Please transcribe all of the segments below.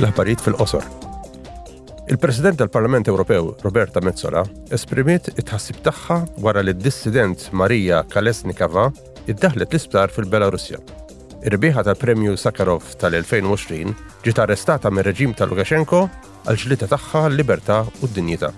L-aħbarijiet fil-qosor. Il-President tal-Parlament Ewropew, Roberta Mezzola, esprimiet it-ħassib tagħha wara li d-dissident Marija Kalesnikava iddaħlet l-isptar fil-Belarusja. Ir-rbieħa tal-Premju Sakharov tal-2020 ġiet arrestata mir reġim ta' Lukashenko għal ġlita tagħha l-libertà u d-dinjità.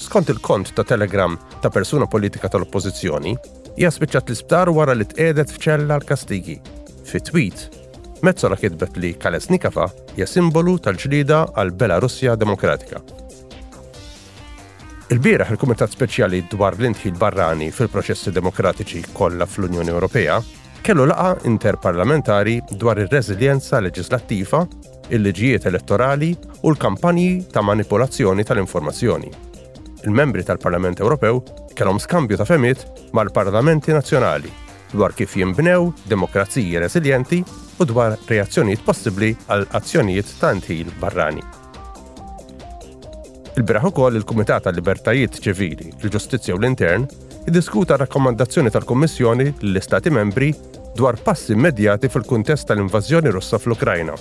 Skont il-kont ta' Telegram ta' persuna politika tal-Oppożizzjoni, hija spiċċat l-isptar wara li tqedet f'ċella l-kastigi. Fi tweet, Metsola kitbet li Kalesnikava hija simbolu tal-ġlieda għal Belarussja Demokratika. Il-bieraħ il-Kumitat Speċjali dwar l-Intħil Barrani fil-Proċessi Demokratiċi kollha fl-Unjoni Ewropea kellu laqa interparlamentari dwar ir-reżiljenza leġislattiva, il-liġijiet elettorali u l-kampanji ta' manipolazzjoni tal-informazzjoni. Il-membri tal-Parlament Ewropew kellhom skambju ta' femiet mal-parlamenti nazzjonali dwar kif jinbnew demokraziji reżiljenti u dwar reazzjonijiet possibbli għal azzjonijiet ta' ndħil barrani. Il-biraħ ukoll il-Kumitat għal Libertajiet Ċivili, il-Ġustizzja u l-Intern iddiskuta rakkomandazzjoni tal-Kummissjoni lill-Istati Membri dwar passi immedjati fil-kuntest tal-invażjoni Russa fl-Ukrajna.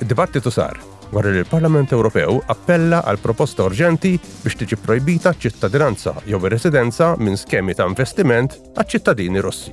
Id-dibattitu sar wara li l-Parlament Ewropew appella għal proposta urġenti biex tiġi projbita ċittadinanza jew residenza minn skemi ta' investiment għaċ-ċittadini Russi.